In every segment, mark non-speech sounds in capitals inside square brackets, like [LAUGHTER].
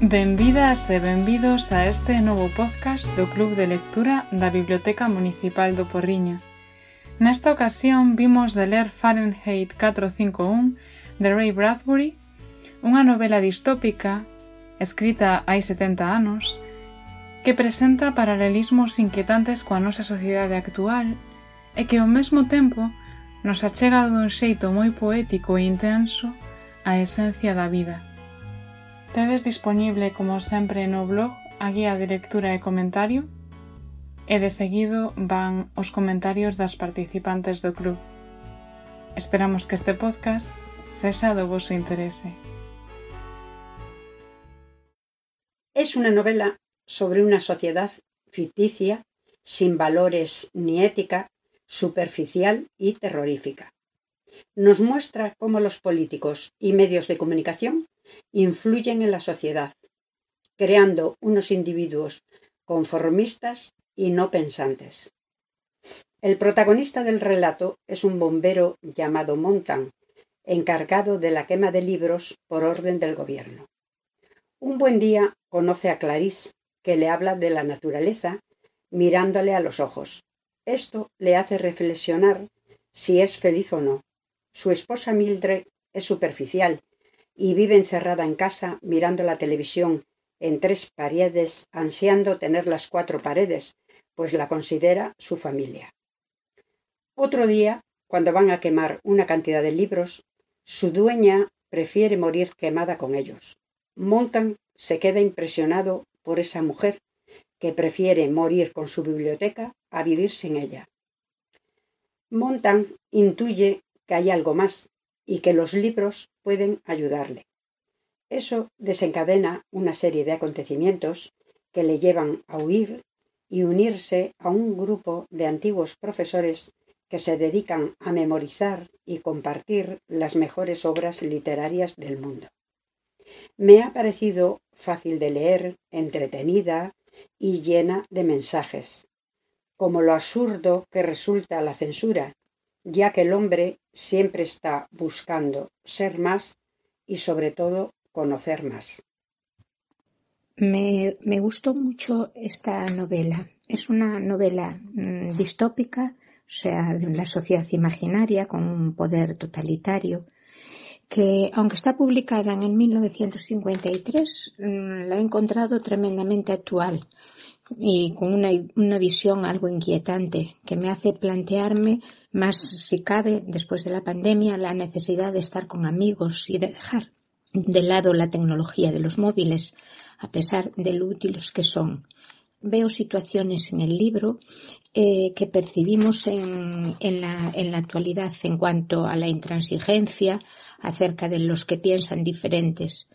Benvidas e benvidos a este novo podcast do Club de Lectura da Biblioteca Municipal do Porriño. Nesta ocasión vimos de ler Fahrenheit 451 de Ray Bradbury, unha novela distópica escrita hai 70 anos que presenta paralelismos inquietantes coa nosa sociedade actual e que ao mesmo tempo nos achega dun xeito moi poético e intenso a esencia da vida. Tedes disponible, como sempre, no blog a guía de lectura e comentario e de seguido van os comentarios das participantes do club. Esperamos que este podcast sexa do vosso interese. Es una novela sobre una sociedad ficticia, sin valores ni ética, superficial y terrorífica. Nos muestra cómo los políticos y medios de comunicación influyen en la sociedad, creando unos individuos conformistas y no pensantes. El protagonista del relato es un bombero llamado Montan, encargado de la quema de libros por orden del gobierno. Un buen día conoce a Clarice, que le habla de la naturaleza mirándole a los ojos. Esto le hace reflexionar si es feliz o no. Su esposa Mildred es superficial y vive encerrada en casa mirando la televisión en tres paredes, ansiando tener las cuatro paredes, pues la considera su familia. Otro día, cuando van a quemar una cantidad de libros, su dueña prefiere morir quemada con ellos. Montan se queda impresionado por esa mujer que prefiere morir con su biblioteca a vivir sin ella. Montan intuye que hay algo más y que los libros pueden ayudarle. Eso desencadena una serie de acontecimientos que le llevan a huir y unirse a un grupo de antiguos profesores que se dedican a memorizar y compartir las mejores obras literarias del mundo. Me ha parecido fácil de leer, entretenida y llena de mensajes, como lo absurdo que resulta la censura, ya que el hombre siempre está buscando ser más y sobre todo conocer más. Me, me gustó mucho esta novela. Es una novela mmm, distópica, o sea, de la sociedad imaginaria con un poder totalitario, que aunque está publicada en el 1953, mmm, la he encontrado tremendamente actual y con una, una visión algo inquietante que me hace plantearme más si cabe después de la pandemia la necesidad de estar con amigos y de dejar de lado la tecnología de los móviles a pesar de lo útiles que son. Veo situaciones en el libro eh, que percibimos en, en, la, en la actualidad en cuanto a la intransigencia acerca de los que piensan diferentes.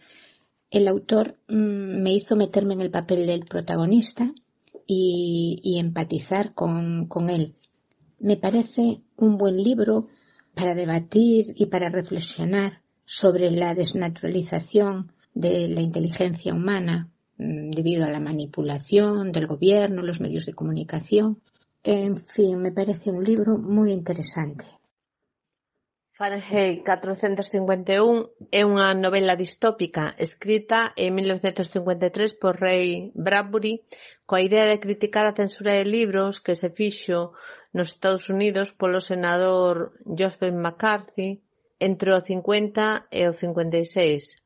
El autor mmm, me hizo meterme en el papel del protagonista y, empatizar con, con él. Me parece un buen libro para debatir y para reflexionar sobre la desnaturalización de la inteligencia humana mm, debido a la manipulación del gobierno, los medios de comunicación. En fin, me parece un libro muy interesante. Fahrenheit 451 é unha novela distópica escrita en 1953 por Ray Bradbury coa idea de criticar a censura de libros que se fixo nos Estados Unidos polo senador Joseph McCarthy entre o 50 e o 56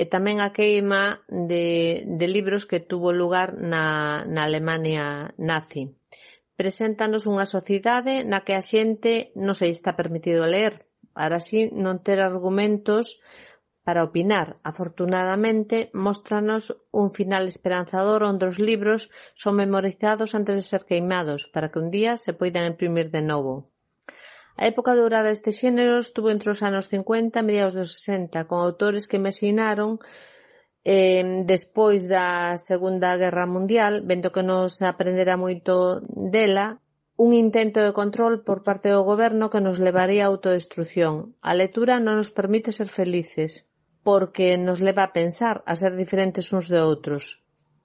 e tamén a queima de, de libros que tuvo lugar na, na Alemania nazi. Preséntanos unha sociedade na que a xente non se está permitido ler, para así non ter argumentos para opinar. Afortunadamente, móstranos un final esperanzador onde os libros son memorizados antes de ser queimados, para que un día se poidan imprimir de novo. A época dourada deste xénero estuvo entre os anos 50 e mediados dos 60, con autores que mesinaron eh, despois da Segunda Guerra Mundial, vendo que nos aprendera moito dela, un intento de control por parte do Goberno que nos levaría á autodestrución. A lectura non nos permite ser felices, porque nos leva a pensar, a ser diferentes uns de outros.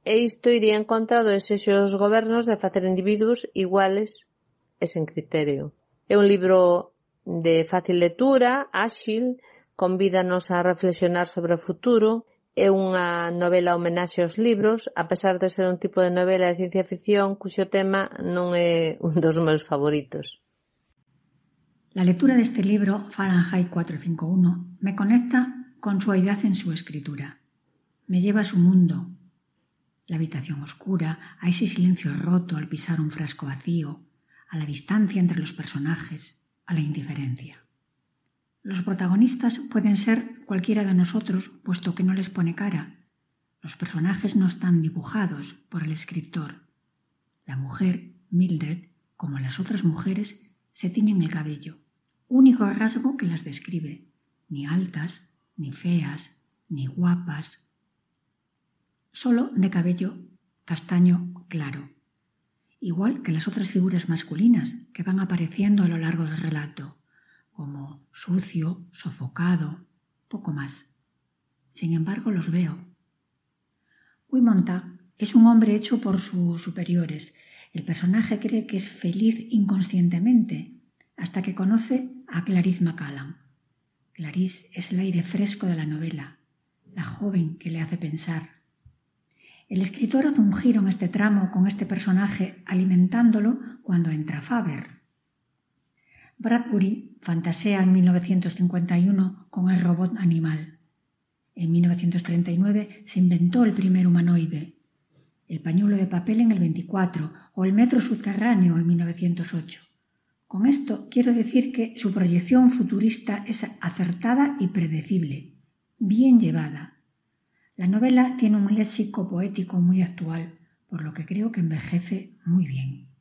E isto iría en contra do desexo dos gobernos de facer individuos iguales e sen criterio. É un libro de fácil lectura, áxil, convídanos a reflexionar sobre o futuro é unha novela homenaxe aos libros, a pesar de ser un tipo de novela de ciencia ficción cuxo tema non é [LAUGHS] un dos meus favoritos. La lectura de este libro, Fahrenheit 451, me conecta con su aidez en su escritura. Me lleva a su mundo, la habitación oscura, a ese silencio roto al pisar un frasco vacío, a la distancia entre los personajes, a la indiferencia. Los protagonistas pueden ser cualquiera de nosotros, puesto que no les pone cara. Los personajes no están dibujados por el escritor. La mujer, Mildred, como las otras mujeres, se tiñen el cabello único rasgo que las describe, ni altas, ni feas, ni guapas, solo de cabello castaño claro, igual que las otras figuras masculinas que van apareciendo a lo largo del relato, como sucio, sofocado, poco más. Sin embargo, los veo. Wimonta es un hombre hecho por sus superiores. El personaje cree que es feliz inconscientemente hasta que conoce a Clarice Macallan. Clarice es el aire fresco de la novela, la joven que le hace pensar. El escritor hace un giro en este tramo con este personaje alimentándolo cuando entra Faber. Bradbury fantasea en 1951 con el robot animal. En 1939 se inventó el primer humanoide, el pañuelo de papel en el 24 o el metro subterráneo en 1908. Con esto quiero decir que su proyección futurista es acertada y predecible, bien llevada. La novela tiene un léxico poético muy actual, por lo que creo que envejece muy bien.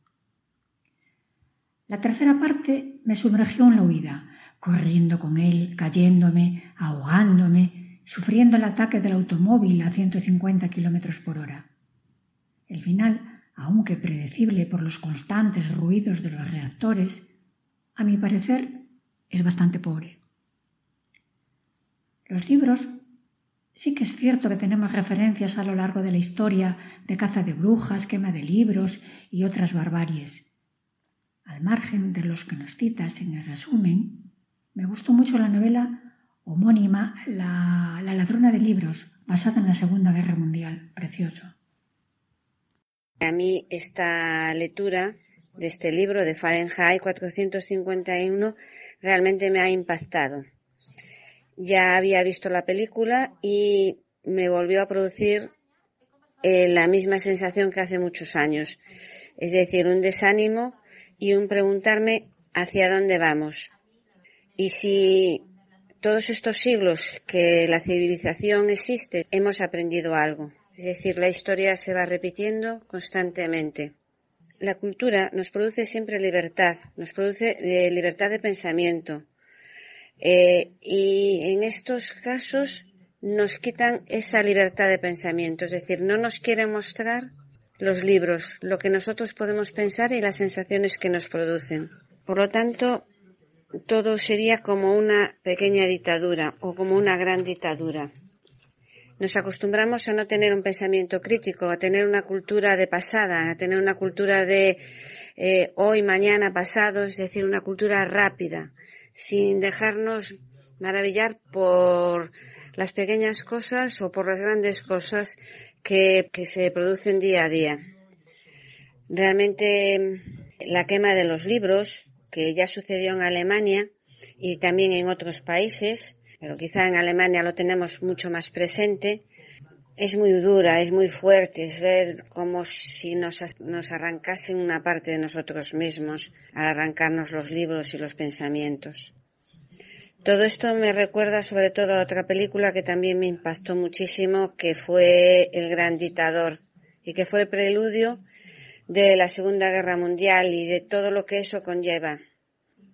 La tercera parte me sumergió en la huida, corriendo con él, cayéndome, ahogándome, sufriendo el ataque del automóvil a 150 kilómetros por hora. El final aunque predecible por los constantes ruidos de los reactores, a mi parecer es bastante pobre. Los libros sí que es cierto que tenemos referencias a lo largo de la historia de caza de brujas, quema de libros y otras barbaries. Al margen de los que nos citas en el resumen, me gustó mucho la novela homónima La, la ladrona de libros, basada en la Segunda Guerra Mundial. Precioso. A mí esta lectura de este libro de Fahrenheit 451 realmente me ha impactado. Ya había visto la película y me volvió a producir eh, la misma sensación que hace muchos años. Es decir, un desánimo y un preguntarme hacia dónde vamos. Y si todos estos siglos que la civilización existe hemos aprendido algo. Es decir, la historia se va repitiendo constantemente. La cultura nos produce siempre libertad, nos produce eh, libertad de pensamiento. Eh, y en estos casos nos quitan esa libertad de pensamiento, es decir, no nos quieren mostrar los libros, lo que nosotros podemos pensar y las sensaciones que nos producen. Por lo tanto, todo sería como una pequeña dictadura o como una gran dictadura. Nos acostumbramos a no tener un pensamiento crítico, a tener una cultura de pasada, a tener una cultura de eh, hoy, mañana, pasado, es decir, una cultura rápida, sin dejarnos maravillar por las pequeñas cosas o por las grandes cosas que, se producen día a día. Realmente la quema de los libros, que ya sucedió en Alemania y también en otros países, pero quizá en Alemania lo tenemos mucho más presente, es muy dura, es muy fuerte, es ver como si nos, nos arrancasen una parte de nosotros mismos al arrancarnos los libros y los pensamientos. Todo esto me recuerda sobre todo a otra película que también me impactó muchísimo, que fue El Gran Dictador, y que fue el preludio de la Segunda Guerra Mundial y de todo lo que eso conlleva.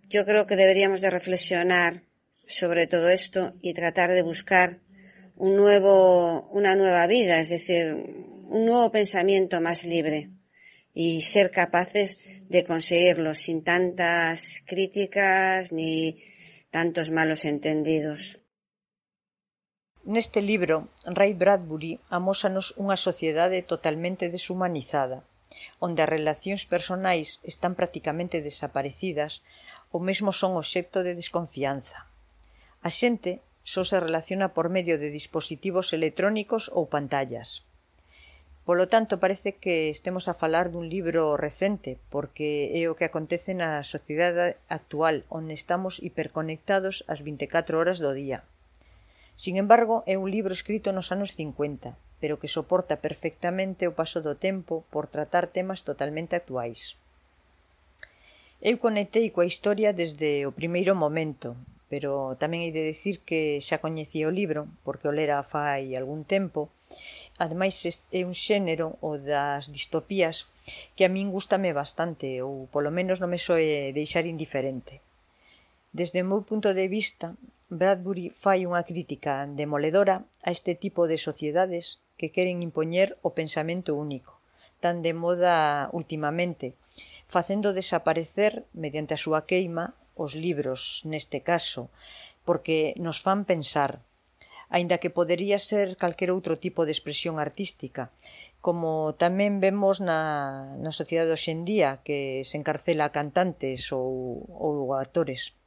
Yo creo que deberíamos de reflexionar sobre todo esto y tratar de buscar un nuevo, una nueva vida, es decir, un nuevo pensamiento más libre y ser capaces de conseguirlo sin tantas críticas ni tantos malos entendidos. Neste libro, Ray Bradbury amósanos unha sociedade totalmente deshumanizada, onde as relacións personais están prácticamente desaparecidas ou mesmo son obxecto de desconfianza. A xente só se relaciona por medio de dispositivos electrónicos ou pantallas. Polo tanto, parece que estemos a falar dun libro recente, porque é o que acontece na sociedade actual, onde estamos hiperconectados as 24 horas do día. Sin embargo, é un libro escrito nos anos 50, pero que soporta perfectamente o paso do tempo por tratar temas totalmente actuais. Eu conectei coa historia desde o primeiro momento, pero tamén hei de decir que xa coñecía o libro, porque o lera fai algún tempo, ademais é un xénero o das distopías que a min gustame bastante ou polo menos non me soe deixar indiferente. Desde o meu punto de vista, Bradbury fai unha crítica demoledora a este tipo de sociedades que queren impoñer o pensamento único, tan de moda últimamente, facendo desaparecer mediante a súa queima os libros, neste caso, porque nos fan pensar, aínda que podería ser calquer outro tipo de expresión artística, como tamén vemos na, na sociedade hoxendía que se encarcela a cantantes ou, ou actores.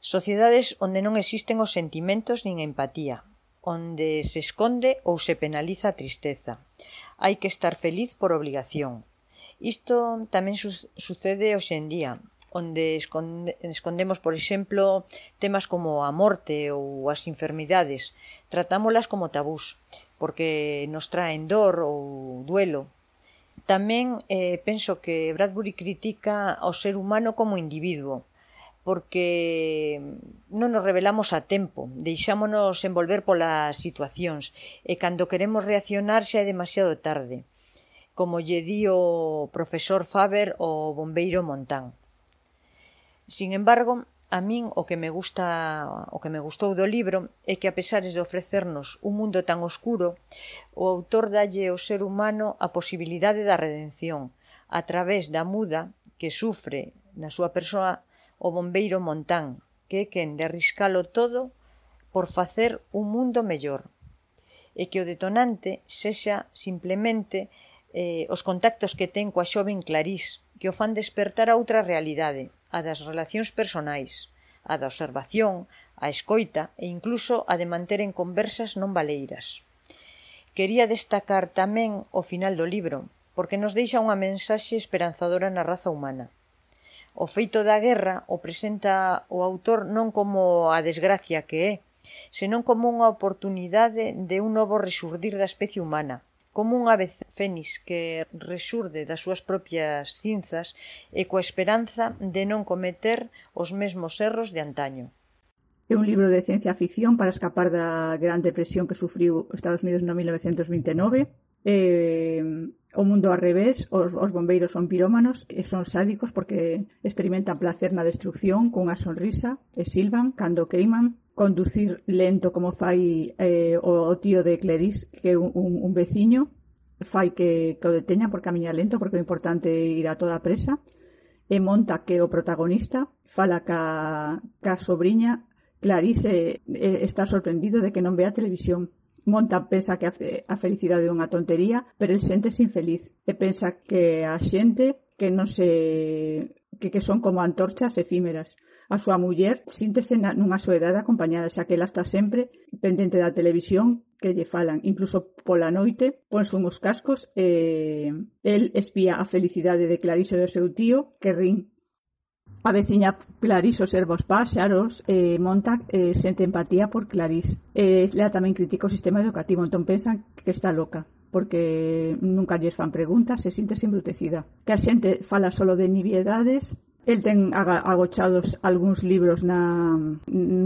Sociedades onde non existen os sentimentos nin a empatía, onde se esconde ou se penaliza a tristeza. Hai que estar feliz por obligación. Isto tamén su sucede hoxendía, onde esconde, escondemos, por exemplo, temas como a morte ou as enfermidades. Tratámolas como tabús, porque nos traen dor ou duelo. Tamén eh, penso que Bradbury critica ao ser humano como individuo, porque non nos revelamos a tempo, deixámonos envolver polas situacións, e cando queremos reaccionar xa é demasiado tarde, como lle di o profesor Faber o bombeiro Montán. Sin embargo, a min o que me gusta o que me gustou do libro é que a pesares de ofrecernos un mundo tan oscuro, o autor dalle ao ser humano a posibilidade da redención a través da muda que sufre na súa persoa o bombeiro Montán, que é quen de arriscalo todo por facer un mundo mellor e que o detonante sexa simplemente eh, os contactos que ten coa xoven Clarís, que o fan despertar a outra realidade, a das relacións personais, a da observación, a escoita e incluso a de manter en conversas non valeiras. Quería destacar tamén o final do libro, porque nos deixa unha mensaxe esperanzadora na raza humana. O feito da guerra o presenta o autor non como a desgracia que é, senón como unha oportunidade de un novo resurdir da especie humana, como unha ave fénix que resurde das súas propias cinzas e coa esperanza de non cometer os mesmos erros de antaño. É un libro de ciencia ficción para escapar da gran depresión que sufriu Estados Unidos no 1929. Eh, o mundo ao revés, os, os bombeiros son pirómanos e son sádicos porque experimentan placer na destrucción cunha sonrisa e silban cando queiman conducir lento como fai eh, o, o tío de Cleris, que un, un, un veciño fai que, que o deteña por camiñar lento porque é importante ir a toda a presa e monta que o protagonista fala ca, ca sobrinha Clarice eh, eh, está sorprendido de que non vea televisión. Monta pensa que a felicidade é unha tontería, pero el sente infeliz e pensa que a xente que non se que, que son como antorchas efímeras. A súa muller síntese nunha soedade acompañada, xa que ela está sempre pendente da televisión que lle falan. Incluso pola noite ponse uns cascos e el espía a felicidade de Clariso do seu tío que rin A veciña Clarís observa os pás, xaros, e eh, monta, eh, sente empatía por Claris. Eh, ela tamén critica o sistema educativo, entón pensan que está loca porque nunca lles fan preguntas, se sinte embrutecida. Que a xente fala solo de niviedades El ten agochados algúns libros na,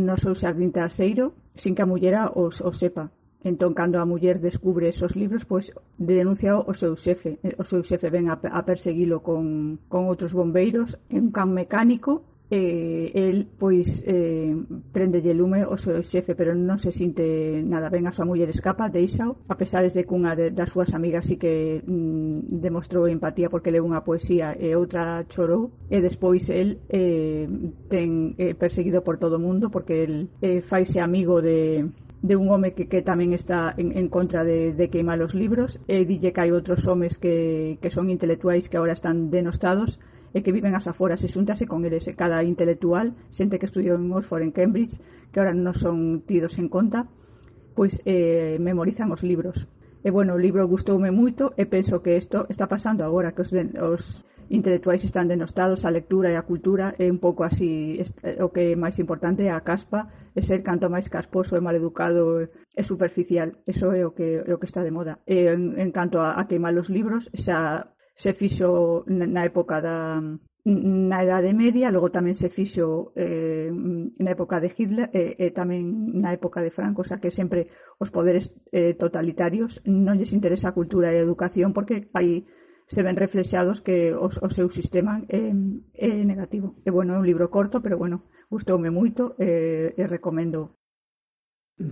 no seu xardín traseiro sin que a mullera os, os sepa. Entón, cando a muller descubre esos libros, pois denuncia o seu xefe. O seu xefe ven a, a perseguilo con, con outros bombeiros, en un can mecánico eh, eh el pois eh, prendelle lume o seu xefe pero non se sinte nada ben a súa muller escapa, deixao a pesar de cunha de, das súas amigas sí que mm, demostrou empatía porque leu unha poesía e outra chorou e despois el eh, ten eh, perseguido por todo o mundo porque el eh, faise amigo de de un home que, que tamén está en, en contra de, de queimar os libros e dille que hai outros homes que, que son intelectuais que agora están denostados e que viven as aforas e xúntase con eles. E cada intelectual, xente que estudiou en Oxford, en Cambridge, que ahora non son tidos en conta, pois eh, memorizan os libros. E bueno, o libro gustoume moito e penso que isto está pasando agora, que os, den, os intelectuais están denostados, a lectura e a cultura é un pouco así eh, o que é máis importante é a caspa é ser canto máis casposo e maleducado e superficial, eso é o que, o que está de moda. E en, en canto a, a queimar os libros xa se fixo na época da na Idade Media, logo tamén se fixo eh, na época de Hitler e, eh, eh, tamén na época de Franco, xa que sempre os poderes eh, totalitarios non lles interesa a cultura e a educación porque aí se ven reflexados que os, o seu sistema é, é negativo. E bueno, é un libro corto, pero bueno, gustoume moito e, e recomendo.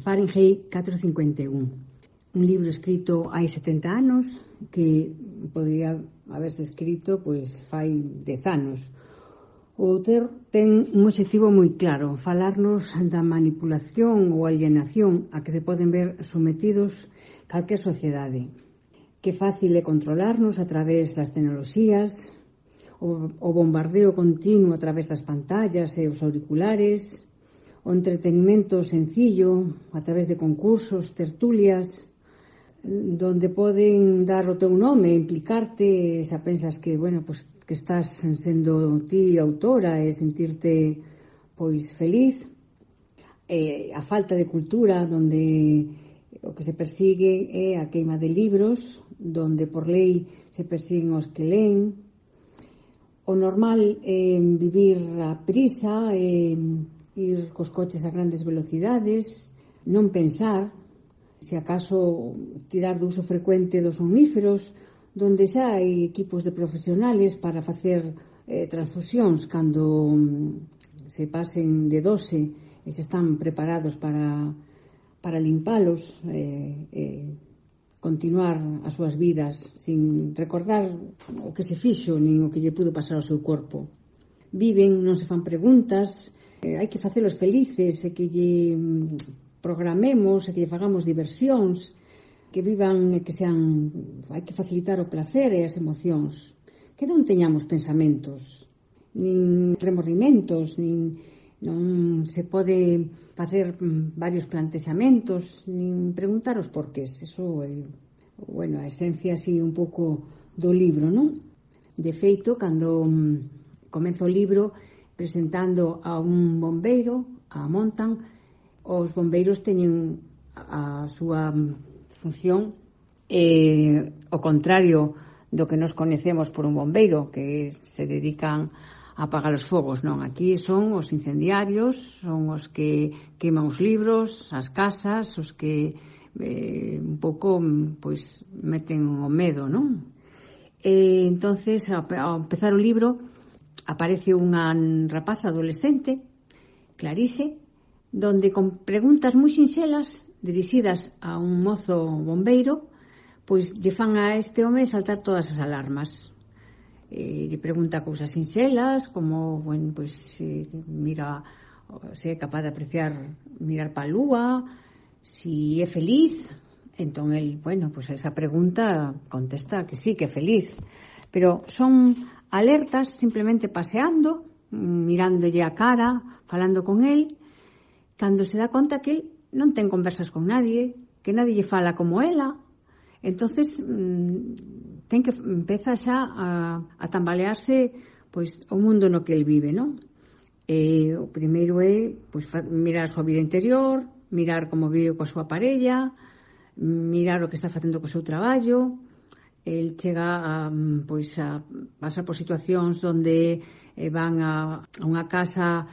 Fahrenheit 451 un libro escrito hai 70 anos que podría haberse escrito pois fai dez anos. O autor ten un objetivo moi claro, falarnos da manipulación ou alienación a que se poden ver sometidos calquer sociedade. Que fácil é controlarnos a través das tecnoloxías, o, o bombardeo continuo a través das pantallas e os auriculares, o entretenimento sencillo a través de concursos, tertulias, donde poden dar o teu nome, implicarte, xa pensas que, bueno, pois, pues, que estás sendo ti autora e sentirte pois feliz. Eh, a falta de cultura onde o que se persigue é a queima de libros, donde por lei se persiguen os que leen. O normal é eh, vivir a prisa, eh, ir cos coches a grandes velocidades, non pensar, se acaso tirar do uso frecuente dos omníferos, donde xa hai equipos de profesionales para facer eh, transfusións cando mm, se pasen de dose e xa están preparados para, para limpalos eh, e eh, eh, continuar as súas vidas sin recordar o que se fixo nin o que lle pudo pasar ao seu corpo. Viven, non se fan preguntas, eh, hai que facelos felices e que lle mm, programemos e que lle fagamos diversións, que vivan e que sean hai que facilitar o placer e as emocións, que non teñamos pensamentos, nin remordimentos, nin non se pode facer mm, varios plantexamentos, nin preguntar os porqués. Eso é, bueno, a esencia así un pouco do libro, non? De feito, cando mm, comezo o libro presentando a un bombeiro, a Montan, os bombeiros teñen a súa función eh, o contrario do que nos coñecemos por un bombeiro que se dedican a apagar os fogos, non? Aquí son os incendiarios, son os que queman os libros, as casas, os que eh, un pouco pois meten o medo, non? E entonces, ao empezar o libro, aparece unha rapaza adolescente, Clarice, donde con preguntas moi sinxelas dirixidas a un mozo bombeiro, pois lle fan a este home saltar todas as alarmas. Eh, lle pregunta cousas sinxelas, como, bueno, pois, se mira, se é capaz de apreciar, mirar pa lúa, si é feliz, entón el, bueno, pois esa pregunta contesta que sí, que é feliz. Pero son alertas simplemente paseando, mirándolle a cara, falando con el, cando se dá conta que el non ten conversas con nadie, que nadie lle fala como ela, entonces mmm, ten que empeza xa a, a tambalearse pois o mundo no que el vive, non? E o primeiro é pois, mirar a súa vida interior, mirar como vive coa súa parella, mirar o que está facendo co seu traballo, el chega a, pois a pasar por situacións onde eh, van a, a unha casa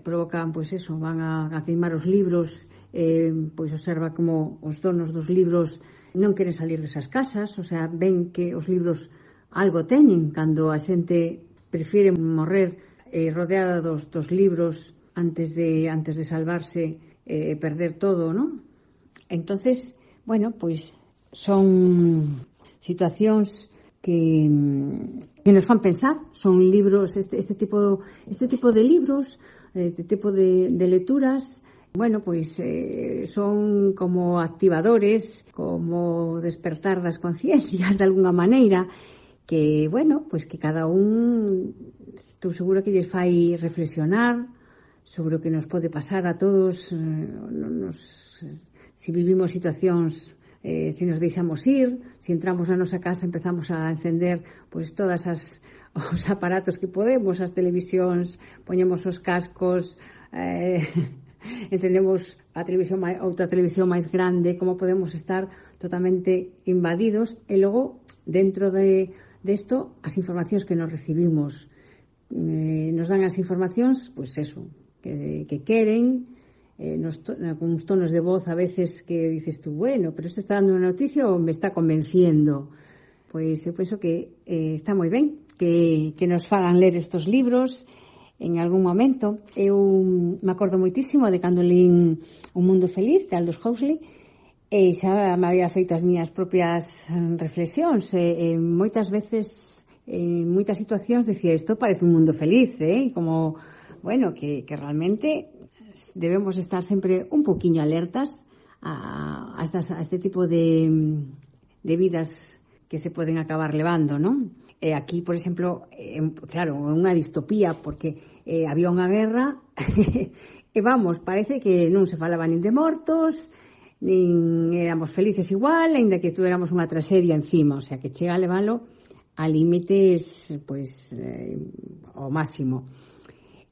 provocan, pois eso, van a, a queimar os libros, eh, pois observa como os donos dos libros non queren salir desas casas, o sea, ven que os libros algo teñen cando a xente prefire morrer eh, rodeada dos, dos libros antes de antes de salvarse e eh, perder todo, non? Entonces, bueno, pois son situacións que que nos fan pensar, son libros este, este tipo este tipo de libros este tipo de, de lecturas Bueno, pois eh, son como activadores, como despertar das conciencias de alguna maneira, que, bueno, pois que cada un estou seguro que lles fai reflexionar sobre o que nos pode pasar a todos eh, nos, si vivimos situacións eh, se nos deixamos ir, se entramos na nosa casa empezamos a encender pois todas as [LAUGHS] os aparatos que podemos, as televisións, poñemos os cascos, eh, [LAUGHS] encendemos a televisión outra televisión máis grande, como podemos estar totalmente invadidos e logo dentro de desto as informacións que nos recibimos. Eh, nos dan as informacións, pois pues eso, que, que queren, eh, nos, con uns tonos de voz a veces que dices tú, bueno, pero isto está dando unha noticia ou me está convenciendo. Pois eu penso que eh, está moi ben que, que nos fagan ler estes libros en algún momento. Eu me acordo moitísimo de cando lín Un mundo feliz de Aldous Huxley e xa me había feito as miñas propias reflexións e, e moitas veces en moitas situacións dicía isto parece un mundo feliz, eh? como bueno, que, que realmente debemos estar sempre un poquinho alertas a, a, estas, a este tipo de, de vidas que se poden acabar levando, non? eh, aquí, por exemplo, eh, claro, unha distopía, porque eh, había unha guerra, [LAUGHS] e vamos, parece que non se falaba nin de mortos, nin éramos felices igual, aínda que tuéramos unha tragedia encima, o sea, que chega a leválo a límites, pois, pues, eh, ao máximo.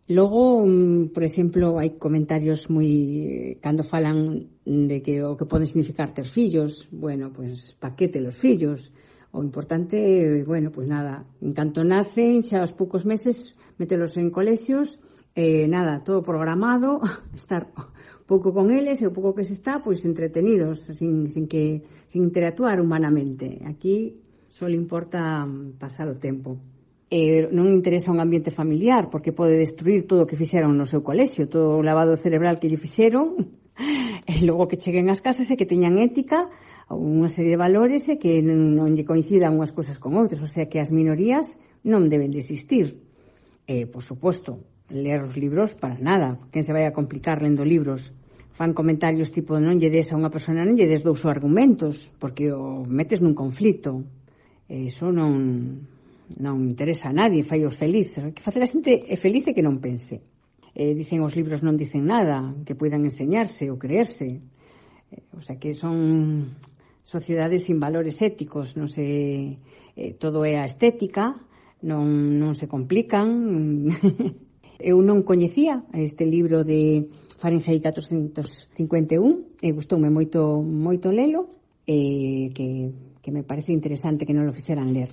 Logo, mm, por exemplo, hai comentarios moi eh, cando falan de que o que pode significar ter fillos, bueno, pois pues, pa que te los fillos? O importante, bueno, pois nada, en canto nacen, xa aos poucos meses, metelos en colexios, eh, nada, todo programado, [LAUGHS] estar pouco con eles e o pouco que se está, pois entretenidos, sin, sin que sin interactuar humanamente. Aquí só importa mm, pasar o tempo. Eh, non interesa un ambiente familiar, porque pode destruir todo o que fixeron no seu colexio, todo o lavado cerebral que lle fixeron, [LAUGHS] e logo que cheguen ás casas e que teñan ética unha serie de valores e que non, lle coincidan unhas cousas con outras, o sea que as minorías non deben de existir. E, por suposto, ler os libros para nada, quen se vai a complicar lendo libros. Fan comentarios tipo non lle des a unha persona, non lle des dous argumentos, porque o metes nun conflito. E iso non, non interesa a nadie, fai os feliz. Que facer a xente é feliz e que non pense. Eh, dicen os libros non dicen nada, que poidan enseñarse ou creerse. O sea que son sociedades sin valores éticos, non se eh, todo é a estética, non non se complican. [LAUGHS] Eu non coñecía este libro de Fahrenheit 451 e gustoume moito moito lelo e que que me parece interesante que non lo fixeran ler.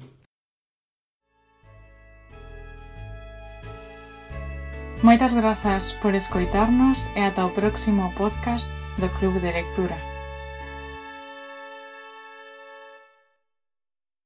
Moitas grazas por escoitarnos e ata o próximo podcast do Club de Lectura.